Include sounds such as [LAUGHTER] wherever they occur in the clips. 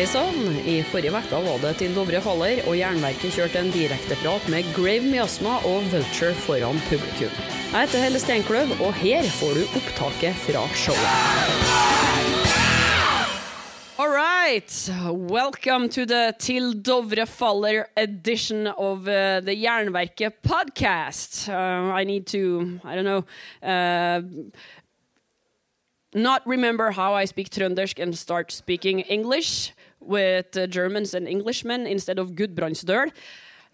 Hei sann! I forrige uke var det til Dovre faller, og Jernverket kjørte en direkteprat med Grave Miasma og Vulture foran publikum. Jeg heter Helle Steinkløv, og her får du opptaket fra showet. All right, welcome to the Til Dovre faller edition of uh, the Jernverket podcast. Uh, I need to, I don't know, uh, not remember how I speak Trøndersk and start speaking English with uh, Germans and Englishmen instead of Gudbrandsdøl.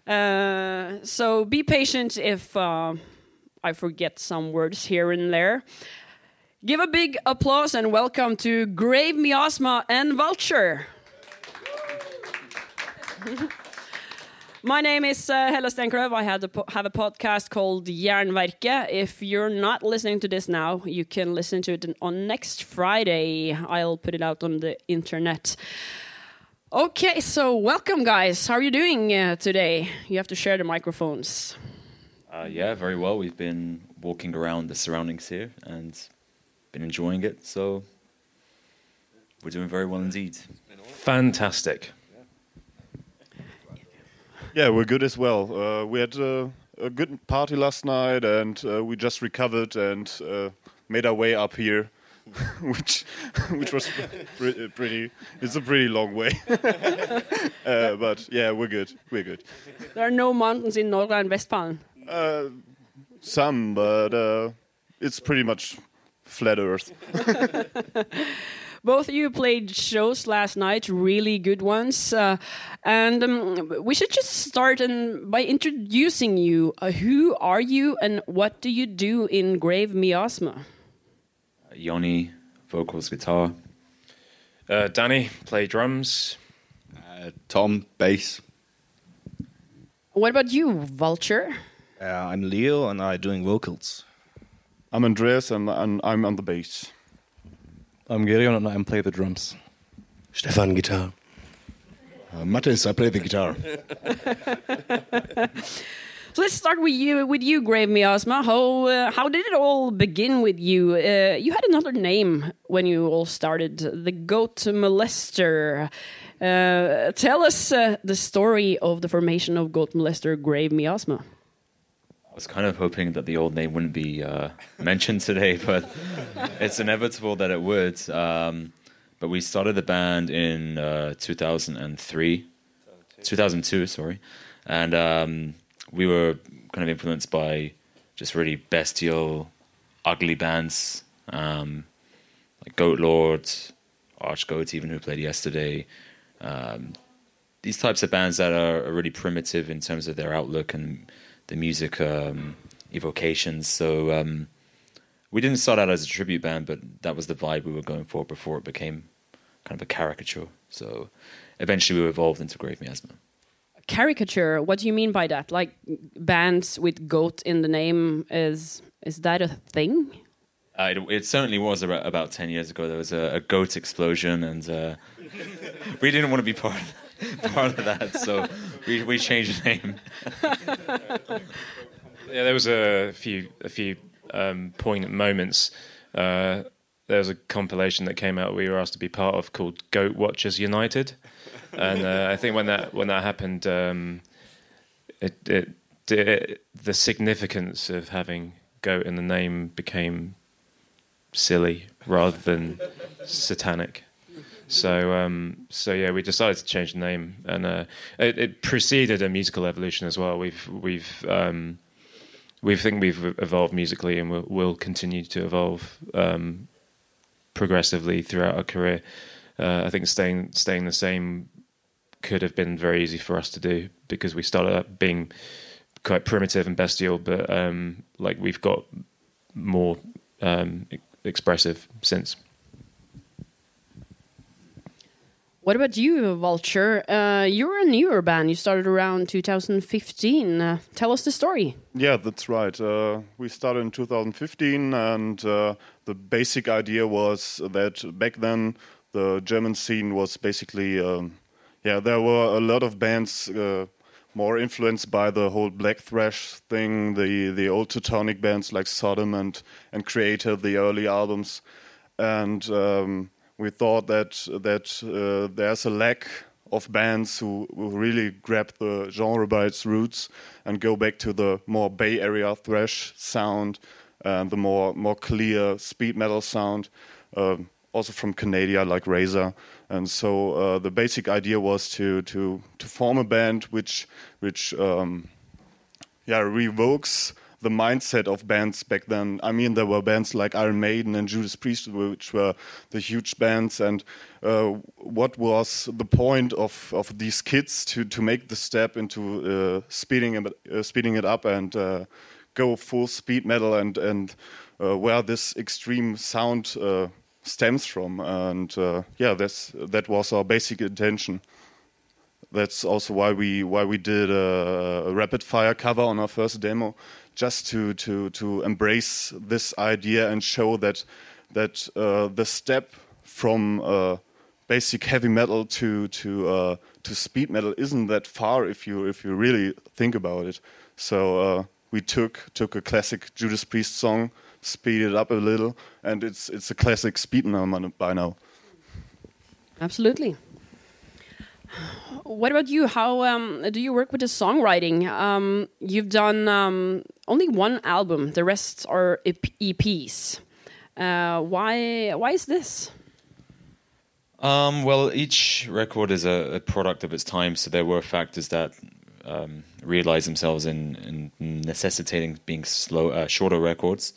Uh, so be patient if uh, I forget some words here and there. Give a big applause and welcome to Grave Miasma and Vulture. My name is uh, Steinkløv. I had a have a podcast called Jernverket. If you're not listening to this now, you can listen to it on next Friday. I'll put it out on the internet. Okay, so welcome, guys. How are you doing uh, today? You have to share the microphones. Uh, yeah, very well. We've been walking around the surroundings here and been enjoying it. So we're doing very well indeed. Fantastic. Yeah, we're good as well. Uh, we had uh, a good party last night, and uh, we just recovered and uh, made our way up here, [LAUGHS] which which was pre- pretty. It's a pretty long way, [LAUGHS] uh, but yeah, we're good. We're good. There are no mountains in Northern Westphalen. Uh, some, but uh, it's pretty much flat Earth. [LAUGHS] Both of you played shows last night, really good ones. Uh, and um, we should just start in, by introducing you. Uh, who are you and what do you do in Grave Miasma? Yoni, vocals, guitar. Uh, Danny, play drums. Uh, Tom, bass. What about you, Vulture? Uh, I'm Leo and I'm doing vocals. I'm Andreas, and, and I'm on the bass. I'm Gideon and I play the drums. Stefan guitar. Uh, Mattis, I play the guitar. [LAUGHS] Let's start with you, with you, Grave Miasma. How uh, how did it all begin with you? Uh, you had another name when you all started, the Goat Molester. Uh, tell us uh, the story of the formation of Goat Molester Grave Miasma. I was kind of hoping that the old name wouldn't be uh, mentioned today, [LAUGHS] but it's inevitable that it would. Um, but we started the band in uh, 2003, 2002, sorry, and um, we were kind of influenced by just really bestial, ugly bands um, like Goat Lord, Archgoat, even who played yesterday. Um, these types of bands that are, are really primitive in terms of their outlook and the music um, evocations. So um, we didn't start out as a tribute band, but that was the vibe we were going for before it became kind of a caricature. So eventually we evolved into Grave Miasma. Caricature. What do you mean by that? Like bands with goat in the name is is that a thing? Uh, it, it certainly was about, about 10 years ago. There was a, a goat explosion, and uh, [LAUGHS] we didn't want to be part of, [LAUGHS] part of that, so we, we changed the name. [LAUGHS] Yeah, there was a few a few um, poignant moments. Uh, there was a compilation that came out we were asked to be part of called Goat Watchers United, and uh, I think when that when that happened, um, it, it, it the significance of having goat in the name became silly rather than satanic. So, um, so yeah, we decided to change the name, and uh, it, it preceded a musical evolution as well. We've we've um, we think we've evolved musically, and we'll, we'll continue to evolve um, progressively throughout our career. Uh, I think staying staying the same could have been very easy for us to do because we started out being quite primitive and bestial, but um, like we've got more um, e- expressive since. What about you, Vulture? Uh, you're a newer band. You started around 2015. Uh, tell us the story. Yeah, that's right. Uh, we started in 2015, and uh, the basic idea was that back then the German scene was basically, um, yeah, there were a lot of bands uh, more influenced by the whole black thrash thing, the the old Teutonic bands like Sodom and and Kreator, the early albums, and um, we thought that that uh, there's a lack of bands who, who really grab the genre by its roots and go back to the more Bay Area thrash sound, and the more more clear speed metal sound, uh, also from Canada like Razor. And so uh, the basic idea was to to to form a band which which um, yeah revokes the mindset of bands back then. I mean, there were bands like Iron Maiden and Judas Priest, which were the huge bands. And uh, what was the point of, of these kids to, to make the step into uh, speeding it, uh, speeding it up and uh, go full speed metal and and uh, where this extreme sound uh, stems from? And yeah, that's that was our basic intention that's also why we why we did a, a, rapid fire cover on our first demo just to to to embrace this idea and show that that uh, the step from uh, basic heavy metal to to uh, to speed metal isn't that far if you if you really think about it. So uh, we took took a classic Judas Priest song, speed it up a little, and it's it's a classic speed metal by now. Absolutely. What about you? How um, do you work with the songwriting? Um, you've done um, only one album; the rest are EPs. Uh, why? Why is this? Um, well, each record is a, a, product of its time, so there were factors that um, realize themselves in, in, necessitating being slow, uh, shorter records.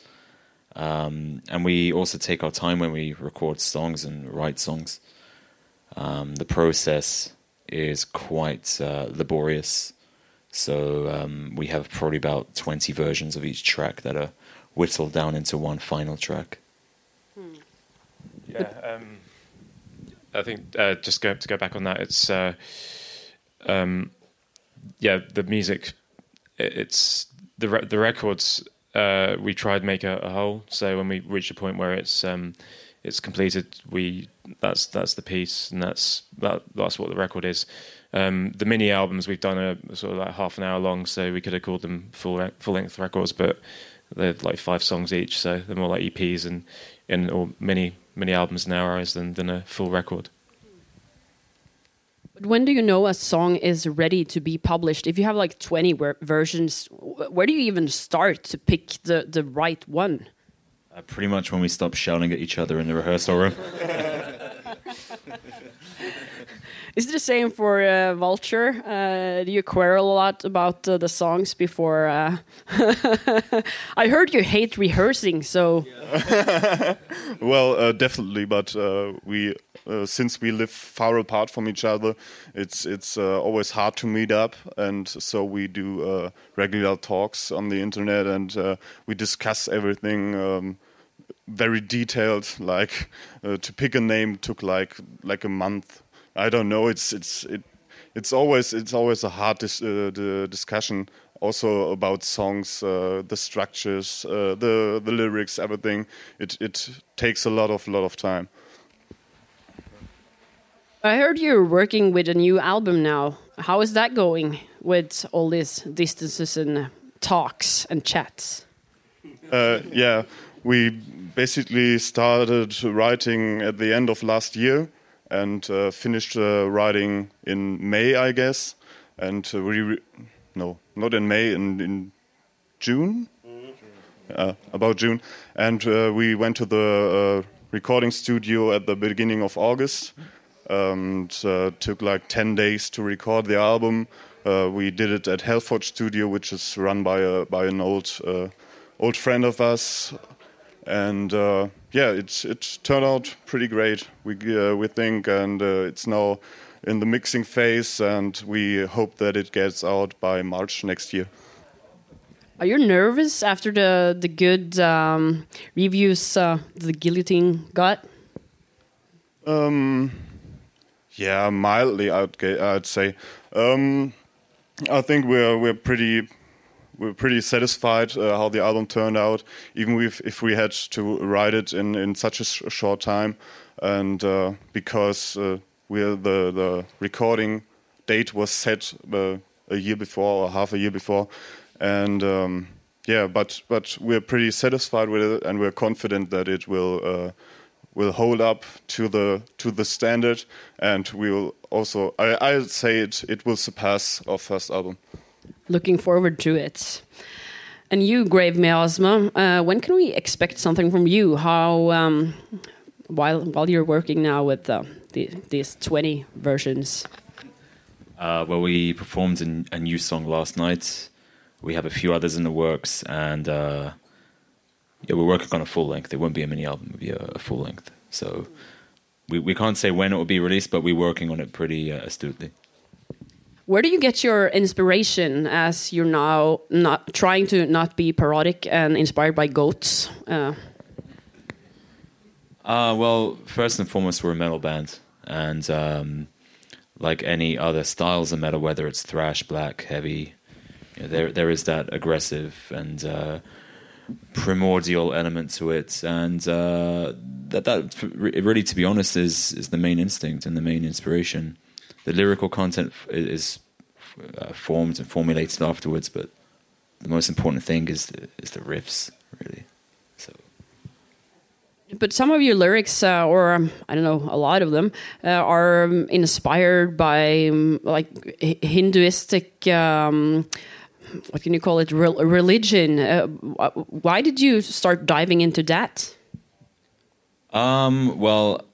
Um, and we also take our time when we record songs and write songs. the process is quite uh, laborious. So um, we have probably about 20 versions of each track that are whittled down into one final track. Hmm. Yeah, um, I think uh, just go, to go back on that, it's uh, um, yeah, the music. It's the re- the records. Uh, we tried make a, a, whole. So when we reach a point where it's um, it's completed. We that's that's the piece, and that's that, that's what the record is. Um, the mini albums we've done are sort of like half an hour long, so we could have called them full full length records, but they're like five songs each, so they're more like EPs and and or mini mini albums in our eyes than than a full record. When do you know a song is ready to be published? If you have like twenty versions, where do you even start to pick the the right one? Uh, pretty much when we stop shouting at each other in the rehearsal room. [LAUGHS] Is it the same for uh, Vulture? Uh, do you quarrel a lot about uh, the songs before? Uh, [LAUGHS] I heard you hate rehearsing, so. [LAUGHS] well, uh, definitely, but uh, we, since we live far apart from each other, it's it's always hard to meet up, and so we do regular talks on the internet, and we discuss everything. Um, very detailed. [LAUGHS] Like to pick a name took like like a month I don't know. It's it's it, it's always it's always a hard dis, uh, discussion. Also about songs, uh, the structures, uh, the the lyrics, everything. It it takes a lot of lot of time. I heard you're working with a new album now. How is that going with all these distances and talks and chats? Uh, yeah, we basically started writing at the end of last year and uh, finished uh, writing in May, I guess. And uh, we, no, not in May, in, in June, uh, about June. And uh, we went to the uh, recording studio at the beginning of August. And took like 10 days to record the album. we did it at Hellforge Studio, which is run by a by an old old friend of us, and uh, yeah, it's it turned out pretty great. We uh, we think, and uh, it's now in the mixing phase, and we hope that it gets out by March next year. Are you nervous after the the good um, reviews uh, the guillotine got? Um, yeah, mildly, I'd I'd say. Um, I think we're we're pretty we're pretty satisfied uh, how the album turned out, even if, if we had to write it in, in such a sh short time, and uh, because uh, we're the the recording date was set uh, a year before or half a year before, and um, yeah, but but we're pretty satisfied with it, and we're confident that it will uh, will hold up to the to the standard, and we will also. I I'd say it it will surpass our first album. Looking forward to it. And you, Grave Miasma, uh, when can we expect something from you? How um, while while you're working now with uh, the, these twenty versions? Uh, well, we performed an, a new song last night. We have a few others in the works, and uh, yeah, we're working on a full length. It won't be a mini album; it'll be a, a full length. So we we can't say when it will be released, but we're working on it pretty uh, astutely. Where do you get your inspiration as you're now not trying to not be parodic and inspired by goats? Uh, Uh, well, first and foremost, we're a metal band, and um, like any other styles of metal, whether it's thrash, black, heavy, you know, there there is that aggressive and uh, primordial element to it, and uh, that that really, to be honest, is is the main instinct and the main inspiration. The lyrical content is uh, formed and formulated afterwards, but the most important thing is the, is the riffs, really. So. but some of your lyrics, uh, or um, I don't know, a lot of them, uh, are um, inspired by um, like Hinduistic. Um, what can you call it? Rel- religion. Uh, why did you start diving into that? Um, well,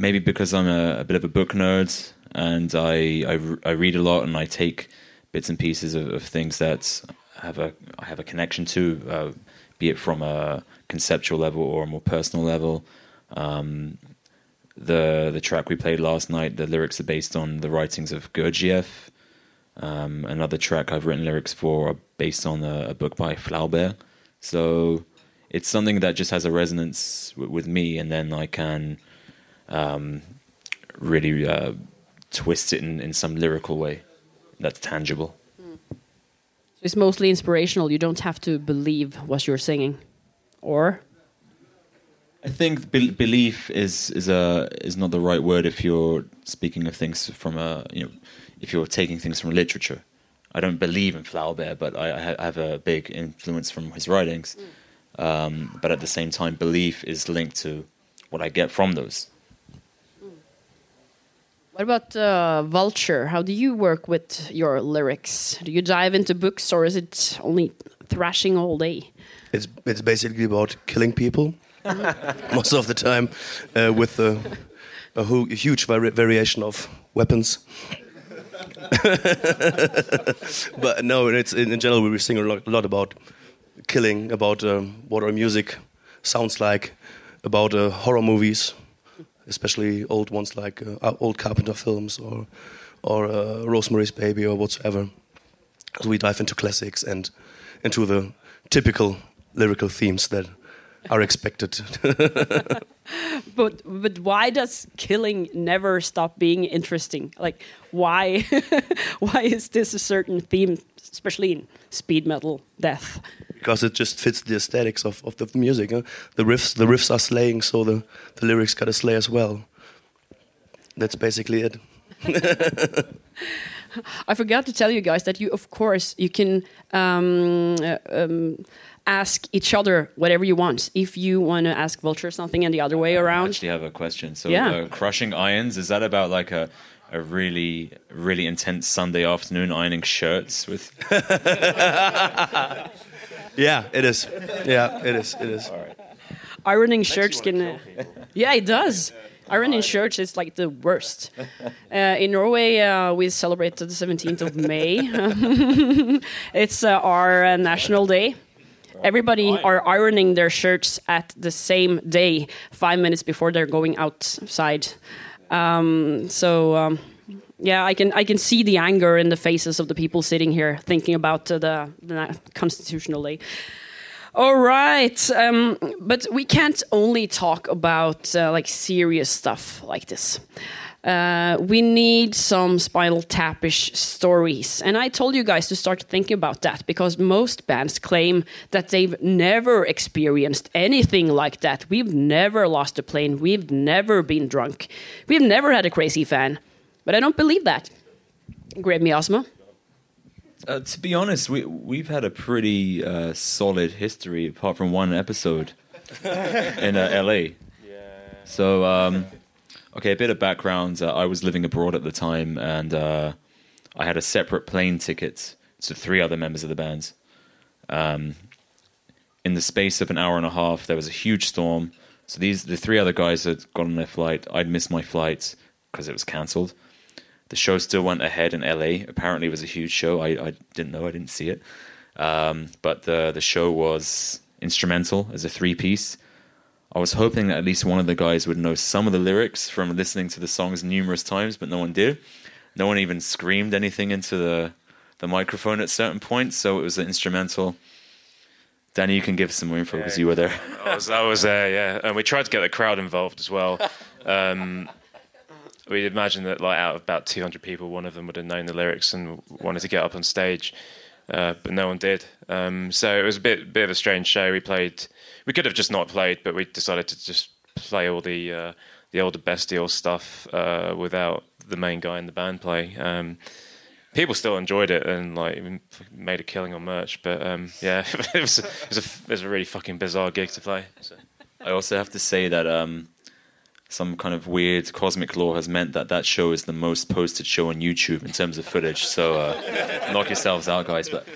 maybe because I'm a, a bit of a book nerd and I I read a lot and I take bits and pieces of, of things that have a I have a connection to, uh, be it from a conceptual level or a more personal level. Um, the the track we played last night, the lyrics are based on the writings of Gurdjieff. Um, another track I've written lyrics for are based on a, a book by Flaubert. So it's something that just has a resonance w- with me, and then I can um, really uh, twist it in, in some lyrical way that's tangible. It's mostly inspirational. You don't have to believe what you're singing, or I think be- belief is is a is not the right word if you're speaking of things from a you know if you're taking things from literature. I don't believe in Flaubert, but I, I have a big influence from his writings. Um, but at the same time, belief is linked to what I get from those. What about uh, Vulture? How do you work with your lyrics? Do you dive into books, or is it only thrashing all day? It's it's basically about killing people [LAUGHS] most of the time uh, with a, a, a huge vari- variation of weapons. [LAUGHS] but no, it's in, in general we sing a lot, a lot about killing, about um, what our music sounds like, about uh, horror movies, especially old ones like uh, old Carpenter films or or uh, Rosemary's Baby or whatsoever. So we dive into classics and into the typical lyrical themes that are expected. [LAUGHS] But but why does killing never stop being interesting? Like why [LAUGHS] why is this a certain theme, especially in speed metal death? Because it just fits the aesthetics of, of the music. huh? The riffs the riffs are slaying, so the, the lyrics gotta slay as well. That's basically it. [LAUGHS] I forgot to tell you guys that you, of course, you can um, uh, um, ask each other whatever you want. If you want to ask Vulture something and the other way I around, actually have a question. So, Yeah. uh, crushing irons is that about like a a really really intense Sunday afternoon ironing shirts with? [LAUGHS] Yeah, it is. Yeah, it is. It is. ironing shirts can. Uh, yeah, it does. Ironing shirts is like the worst. [LAUGHS] Uh, in Norway, uh, we celebrate the 17th of May. [LAUGHS] it's uh, our uh, national day. Everybody are ironing their shirts at the same day, five minutes before they're going outside. Um, so um, yeah, I can I can see the anger in the faces of the people sitting here thinking about uh, the, the constitutional day. All right, um, but we can't only talk about uh, like serious stuff like this. Uh, we need some Spinal Tapish stories, and I told you guys to start thinking about that because most bands claim that they've never experienced anything like that. We've never lost a plane. We've never been drunk. We've never had a crazy fan. But I don't believe that. Grave Miasma. Uh, to be honest, we we've had a pretty uh, solid history, apart from one episode [LAUGHS] in uh, L.A. So, um, okay, a bit of background. Uh, I was living abroad at the time, and uh, I had a separate plane ticket to three other members of the band. Um, in the space of an hour and a half, there was a huge storm. So these the three other guys had gone on their flight. I'd missed my flight because it was cancelled. The show still went ahead in LA. Apparently, it was a huge show. I, I didn't know. I didn't see it. Um, but the the show was instrumental as a three piece. I was hoping that at least one of the guys would know some of the lyrics from listening to the songs numerous times, but no one did. No one even screamed anything into the the microphone at certain points, so it was an instrumental. Danny, you can give some more info because you were there. I was, I was there, yeah, and we tried to get the crowd involved as well. [LAUGHS] Um, we'd imagine that, like, out of about 200 people, one of them would have known the lyrics and wanted to get up on stage, uh, but no one did. Um, so it was a bit, bit of a strange show. We played. We could have just not played, but we decided to just play all the uh, the older bestial stuff uh, without the main guy in the band play. Um, people still enjoyed it and like made a killing on merch. But um, yeah, [LAUGHS] it was, it was a it was a really fucking bizarre gig to play. So. I also have to say that um, some kind of weird cosmic law has meant that that show is the most posted show on YouTube in terms of footage. So uh, knock yourselves out, guys. But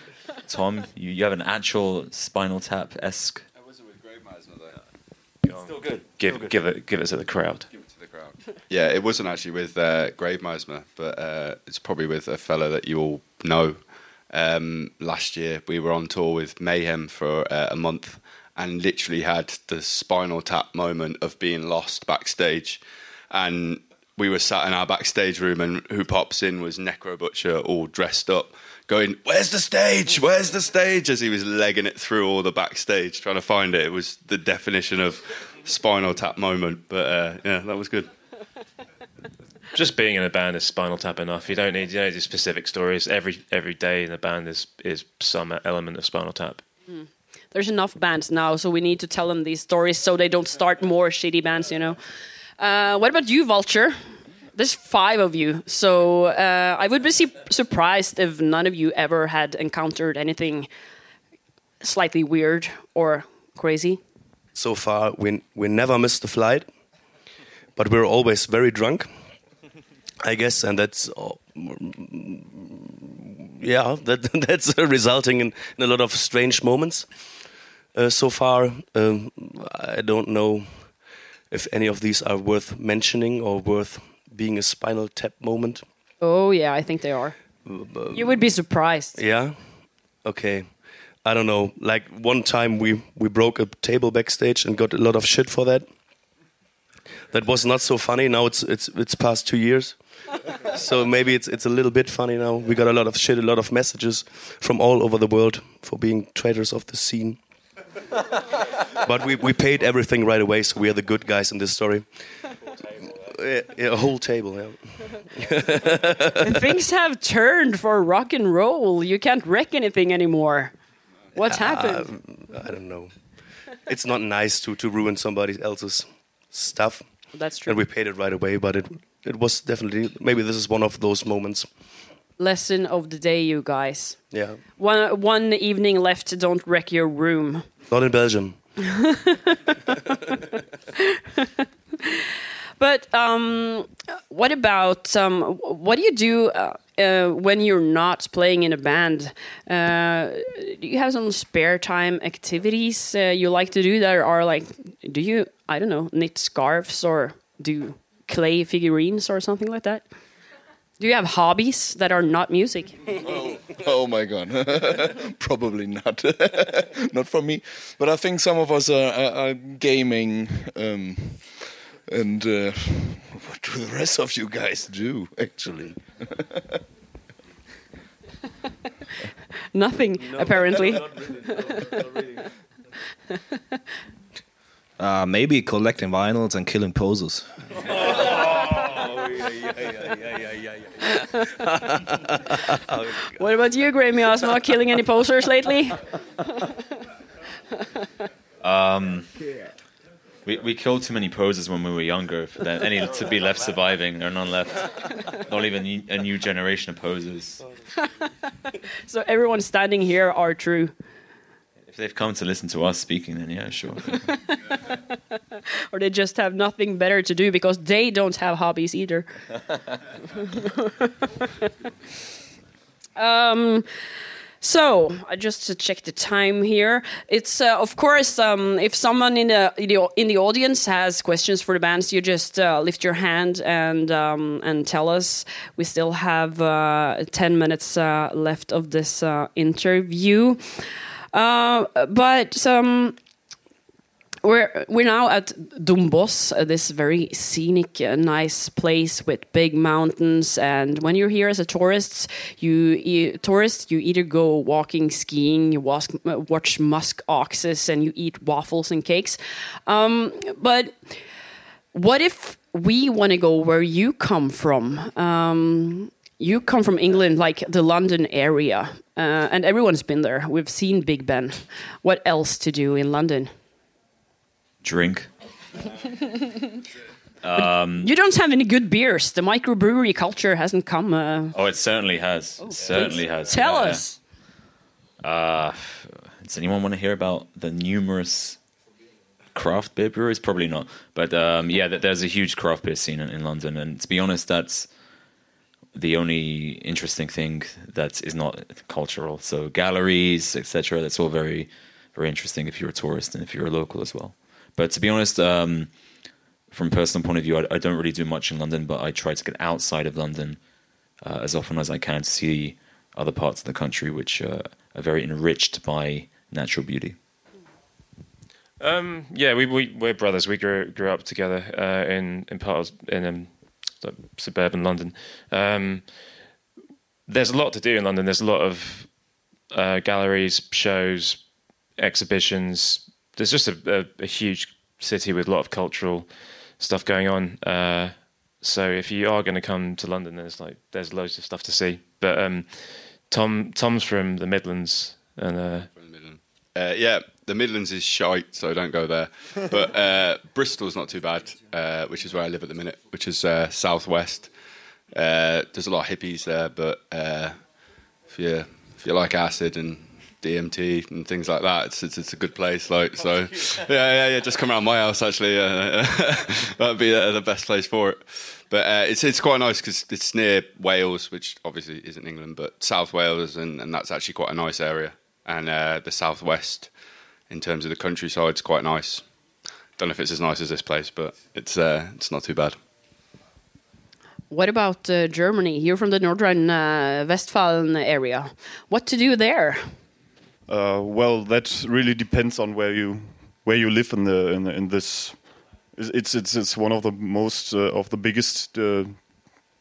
Tom, you, you have an actual Spinal Tap esque. I was with Grave Miasma though. Still good. Give give it give it to the crowd. Give it to the crowd. [LAUGHS] Yeah, it wasn't actually with uh, Grave Miasma, but uh, it's probably with a fella that you all know. Um, last year, we were on tour with Mayhem for uh, a month and literally had the Spinal Tap moment of being lost backstage. And we were sat in our backstage room, and who pops in was Necrobutcher, all dressed up, going, "Where's the stage? Where's the stage?" As he was legging it through all the backstage, trying to find it. It was the definition of Spinal Tap moment. But uh, yeah, that was good. Just being in a band is Spinal Tap enough. You don't need you know the specific stories. Every every day in the band is is some element of Spinal Tap. There's enough bands now, so we need to tell them these stories so they don't start more shitty bands, you know. Uh, what about you, Vulture? There's five of you, so uh, I would be su- surprised if none of you ever had encountered anything slightly weird or crazy. So far, we we never missed the flight, but we're always very drunk. I guess, and that's yeah, that [LAUGHS] that's resulting in, in a lot of strange moments. Uh, so far, um, I don't know if any of these are worth mentioning or worth being a spinal tap moment. Oh yeah, I think they are. You would be surprised. Yeah. Okay. I don't know. Like one time we we broke a table backstage and got a lot of shit for that. That was not so funny. Now it's it's it's past two years, so maybe it's it's a little bit funny now. We got a lot of shit, a lot of messages from all over the world for being traitors of the scene. but we we paid everything right away, so we are the good guys in this story. Yeah, yeah, a whole table. Yeah. [LAUGHS] Things have turned for rock and roll. You can't wreck anything anymore. What's uh, happened? I don't know. It's not nice to, to ruin somebody else's stuff. That's true. And we paid it right away, but it it was definitely maybe this is one of those moments. Lesson of the day, you guys. Yeah. One one evening left. Don't wreck your room. Not in Belgium. [LAUGHS] But um, what about um, what do you do uh, uh, when you're not playing in a band? Uh, do you have some spare time activities uh, you like to do that are like? Do you I don't know knit scarves or do clay figurines or something like that? Do you have hobbies that are not music? oh, oh my god. [LAUGHS] Probably not. [LAUGHS] Not for me. But i think some of us are, are, are gaming um, and uh, what do the rest of you guys do actually? [LAUGHS] Nothing apparently. Uh, maybe collecting vinyls and killing posers. what about you, Grave Miasma? Killing any posters lately? Um, we, we killed too many poses when we were younger for any to be left surviving. There are none left. Not even a new generation of posers. So everyone standing here are true. If they've come to listen to us speaking, then yeah, sure. [LAUGHS] or they just have nothing better to do because they don't have hobbies either. [LAUGHS] um, so uh, just to check the time here, it's uh, of course um, if someone in the, in the audience has questions for the bands, you just uh, lift your hand and um, and tell us. We still have uh, ten minutes uh, left of this uh, but um, we're we're now at Dombås, uh, this very scenic, uh, nice place with big mountains. And when you're here as a tourist, you, you tourist you either go walking, skiing, you watch, uh, watch musk oxes, and you eat waffles and cakes. Um, but what if we want to go where you come from? Um, you come from England, like the London area, uh, and everyone's been there. We've seen Big Ben. What else to do in London? Drink. [LAUGHS] you don't have any good beers. The microbrewery culture hasn't come. Uh, Oh, it certainly has. It certainly has. tell Yeah, us. yeah. Uh, does anyone want to hear about the numerous craft beer breweries? Probably not. But um, yeah, there's a huge craft beer scene in, in London, and to be honest, that's the only interesting thing that is not cultural. So galleries, etc. That's all very, very interesting if you're a tourist and if you're a local as well. But to be honest, um, from a personal point of view, I, I don't really do much in London, but I try to get outside of London uh, as often as I can to see other parts of the country which uh, are very enriched by natural beauty. Um, yeah, we, we we're brothers. We grew grew up together uh, in in part of, in um, like suburban London. Um, there's a lot to do in London. There's a lot of uh, galleries, shows, exhibitions. There's just a, a, a huge city with a lot of cultural stuff going on. Uh, so if you are going to come to London, there's like there's loads of stuff to see. But um, Tom Tom's from the Midlands, and uh, Uh, yeah, the Midlands is shite, so don't go there. But uh, [LAUGHS] Bristol's not too bad, uh, which is where I live at the minute, which is uh, southwest. Uh, there's a lot of hippies there, but uh, if you if you like acid and DMT and things like that, it's it's, it's a good place. Like so, [LAUGHS] yeah, yeah, yeah. Just come around my house. Actually, uh, [LAUGHS] that'd be uh, the best place for it. But uh, it's it's quite nice because it's near Wales, which obviously isn't England, but South Wales, and, and that's actually quite a nice area. And uh, the southwest, in terms of the countryside, it's quite nice. Don't know if it's as nice as this place, but it's uh, it's not too bad. What about uh, Germany? You're from the Northern uh, Westphalen area. What to do there? Uh, well, that really depends on where you where you live in the in, in this. It's it's it's one of the most uh, of the biggest. Uh,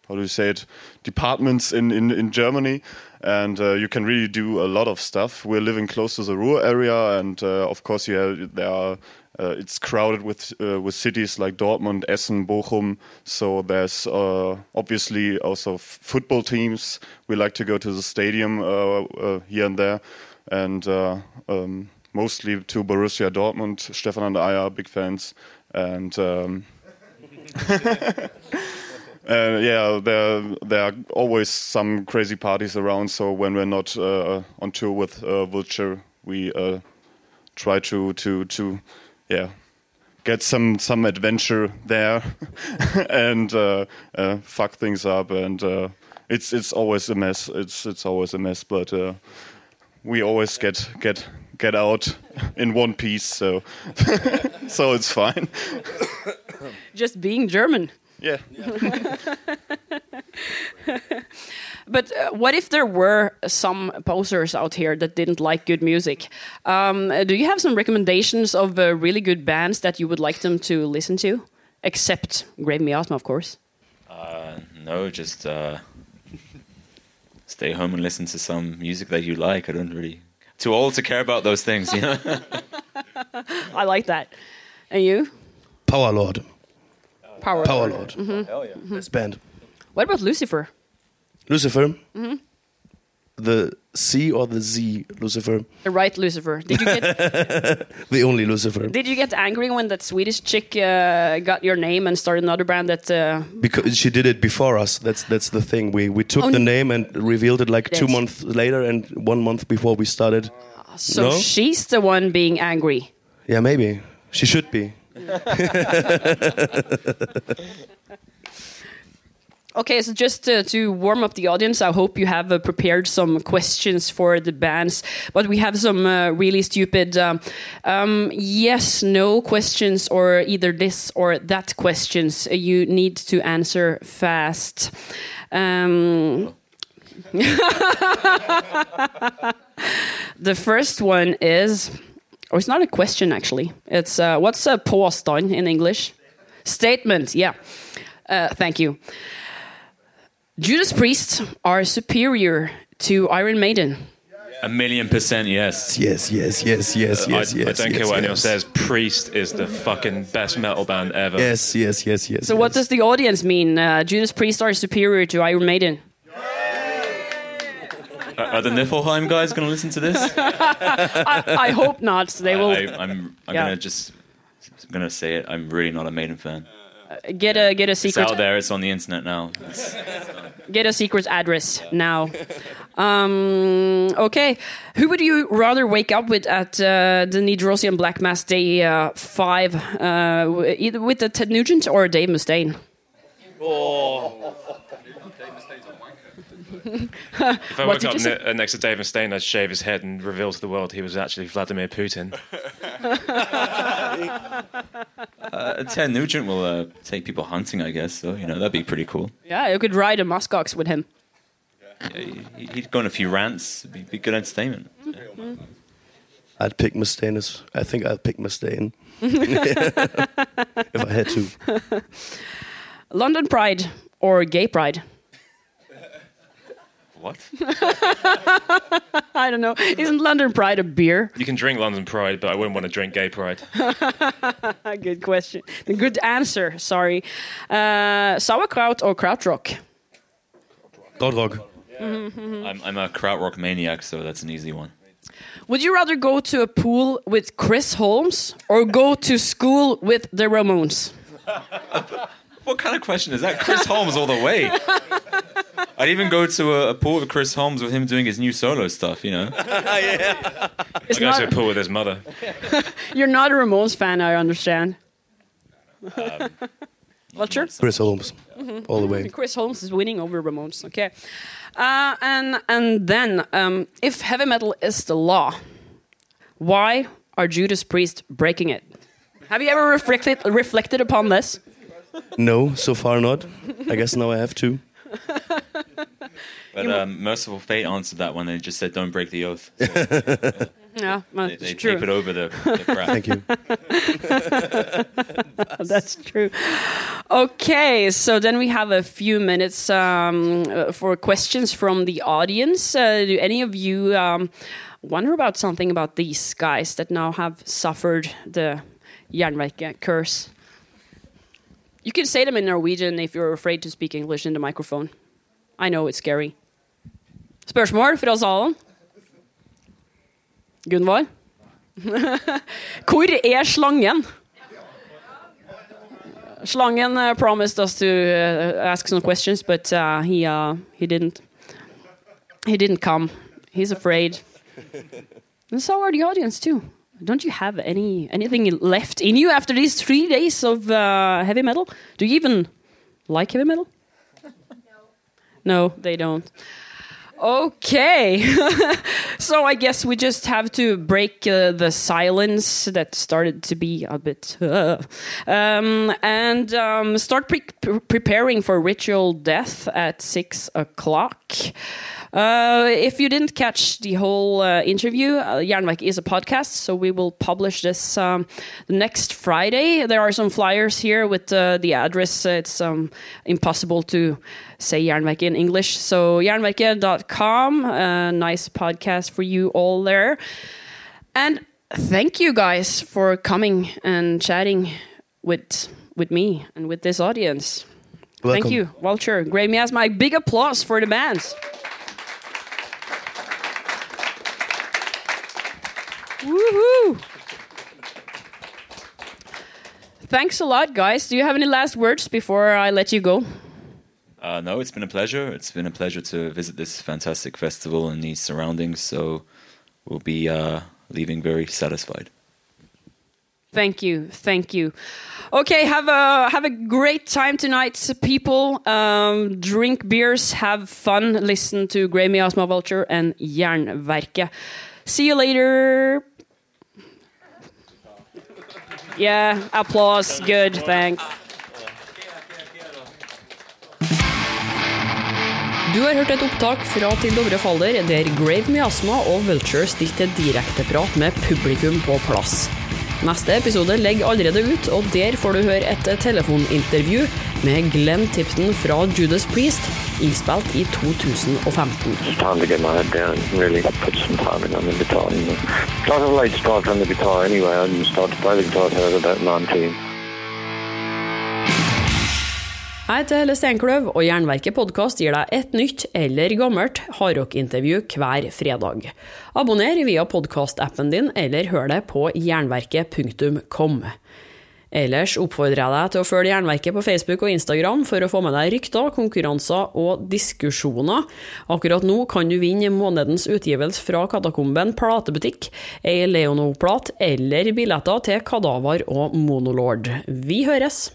how do you say it? Departments in in, in Germany, and uh, you can really do a lot of stuff. We're living close to the Ruhr area, and uh, of course, yeah, there are. Uh, it's crowded with uh, with cities like Dortmund, Essen, Bochum. So there's uh, obviously also f- football teams. We like to go to the stadium uh, uh, here and there, and uh, um, mostly to Borussia Dortmund. Stefan and I are big fans, and. Um, [LAUGHS] [LAUGHS] Uh, yeah, there there are always some crazy parties around. So when we're not uh, on tour with uh, Vulture, we uh, try to to to yeah get some some adventure there [LAUGHS] and uh, uh, fuck things up. And it's it's always a mess. It's it's always a mess, but we always get get get out in one piece. So [LAUGHS] so it's fine. Just being German. Yeah. [LAUGHS] But uh, what if there were some posers out here that didn't like good music? Um, do you have some recommendations of uh, really good bands that you would like them to listen to? Except Grave Miasma, of course. Uh, no, just uh, stay home and listen to some music that you like. I don't really too old to care about those things, you know. [LAUGHS] I like that. And you? Power Lord. Power, Power Lord. Lord. Mhm. Hell yeah. Best band. What about Lucifer? Lucifer. Mhm. The C or the Z Lucifer. The right Lucifer. Did you get [LAUGHS] the only Lucifer. Did you get angry when that Swedish chick uh, got your name and started another brand? that? Uh, Because she did it before us. That's that's the thing. We we took Oh, the name and revealed it like two months later and one month before we started. So No? she's the one being angry. Yeah, maybe she should be. [LAUGHS] Okay, so just uh, to warm up the audience, I hope you have uh, prepared some questions for the bands. But we have some uh, really stupid um, um, yes, no questions, or either this or that questions. You need to answer fast. Um, [LAUGHS] the first one is, or it's not a question actually. It's uh, what's a påstand in English? Statement. Yeah. Uh, thank you. Judas Priest are superior to Iron Maiden. A million percent yes. Yes, yes, yes, yes, I, yes, I don't care yes, what anyone says. Priest is the fucking best metal band ever. Yes, yes, yes, yes. So, what does the audience mean? Uh, Judas Priest are superior to Iron Maiden. Are, are the Niflheim guys going to listen to this? [LAUGHS] I, I hope not. They will I, I'm, I'm Yeah. going to just I'm going to say it. I'm really not a Maiden fan. get a get a It's secret out there. It's on the internet now. It's, get a secret address now. Um, okay, who would you rather wake up with at uh, the Nidrosian Black Mass Day uh, five? Uh, either with the Ted Nugent or Dave Mustaine? If I What woke up ne- uh, next to Dave Mustaine, I'd shave his head and reveal to the world he was actually Vladimir Putin. [LAUGHS] uh, Ted Nugent will uh, take people hunting, I guess. So you know that'd be pretty cool. Yeah, you could ride a muskox with him. Yeah, he- he'd go on a few rants. It'd be, be good entertainment. I'd pick Mustaine. as- I think I'd pick Mustaine [LAUGHS] [LAUGHS] if I had to. London Pride or Gay Pride? What? [LAUGHS] I don't know. Isn't London Pride a beer? You can drink London Pride, but I wouldn't want to drink Gay Pride. [LAUGHS] Good question. Good answer. Sorry. Uh, sauerkraut or krautrock? Godrock. I'm, I'm a krautrock maniac, so that's an easy one. Would you rather go to a pool with Chris Holmes or go to school with the Ramones? [LAUGHS] What kind of question is that? Chris Holmes all the way. I'd even go to a, a pool with Chris Holmes with him doing his new solo stuff. You know. [LAUGHS] It's I go to a pool with his mother. [LAUGHS] you're not a Ramones fan, I understand. [LAUGHS] Vulture? Chris Holmes. All the way. Chris Holmes is winning over Ramones. Okay, uh, and and then um, if heavy metal is the law, why are Judas Priest breaking it? Have you ever reflected reflected upon this? No, so far not. I guess now I have to. [LAUGHS] But um, Mercyful Fate answered that one. They just said, "Don't break the oath." [LAUGHS] So Yeah, well, they, it's they true. tape it over the, the crap. Thank you. [LAUGHS] That's true. Okay, so then we have a few minutes um, uh, for questions from the audience. Uh, do any of you um, wonder about something about these guys that now have suffered the Jernverket curse? You can say them in Norwegian if you're afraid to speak English in the microphone. I know it's scary. Spørsmål fra salen? Gunvor? [LAUGHS] Hvor er slangen? Slangen uh, promised us to uh, ask some questions, but uh, he uh, he didn't. He didn't come. He's afraid. and so are the audience too. Don't you have any anything left in you after these three days of uh, heavy metal? Do you even like heavy metal? No, no they don't. Okay, [LAUGHS] so I guess we just have to break uh, the silence that started to be a bit, uh, [LAUGHS] um, and um, start pre- pre- preparing for ritual death at six o'clock. Uh, if you didn't catch the whole uh, interview, uh, is a podcast, so we will publish this um, next Friday. There are some flyers here with uh, the address. It's um, impossible to say Jernverk in English, so jernverket.com. A nice podcast for you all there. And thank you guys for coming and chatting with with me and with this audience. Thank you, Vulture. Grave Miasma. Big applause for the bands. Thanks a lot, guys. Do you have any last words before I let you go? Uh, no, it's been a pleasure. It's been a pleasure to visit this fantastic festival and these surroundings. So we'll be uh, leaving very satisfied. Thank you, thank you. Okay, have a have a great time tonight, people. Um, drink beers, have fun, listen to Grave Miasma Vulture and Jernverket. See you later. Yeah, applause. Good, thanks. Du har hørt et opptak fra Til Dovre faller, der Grave Miasma og Vulture stilte direkteprat med publikum på plass. Neste episode ligger allerede ut, og der får du høre et telefonintervju med Glenn Tipton fra Judas Priest, ispilt i 2015. Jeg heter Helle Steinkløv, og Jernverket podkast gir deg et nytt eller gammelt hardrockintervju hver fredag. Abonner via podkastappen din, eller hør det på jernverket.kom. Ellers oppfordrer jeg deg til å følge Jernverket på Facebook og Instagram for å få med deg rykter, konkurranser og diskusjoner. Akkurat nå kan du vinne månedens utgivelse fra Katakomben platebutikk, ei Leonov-plat eller billetter til Kadaver og Monolord. Vi høres!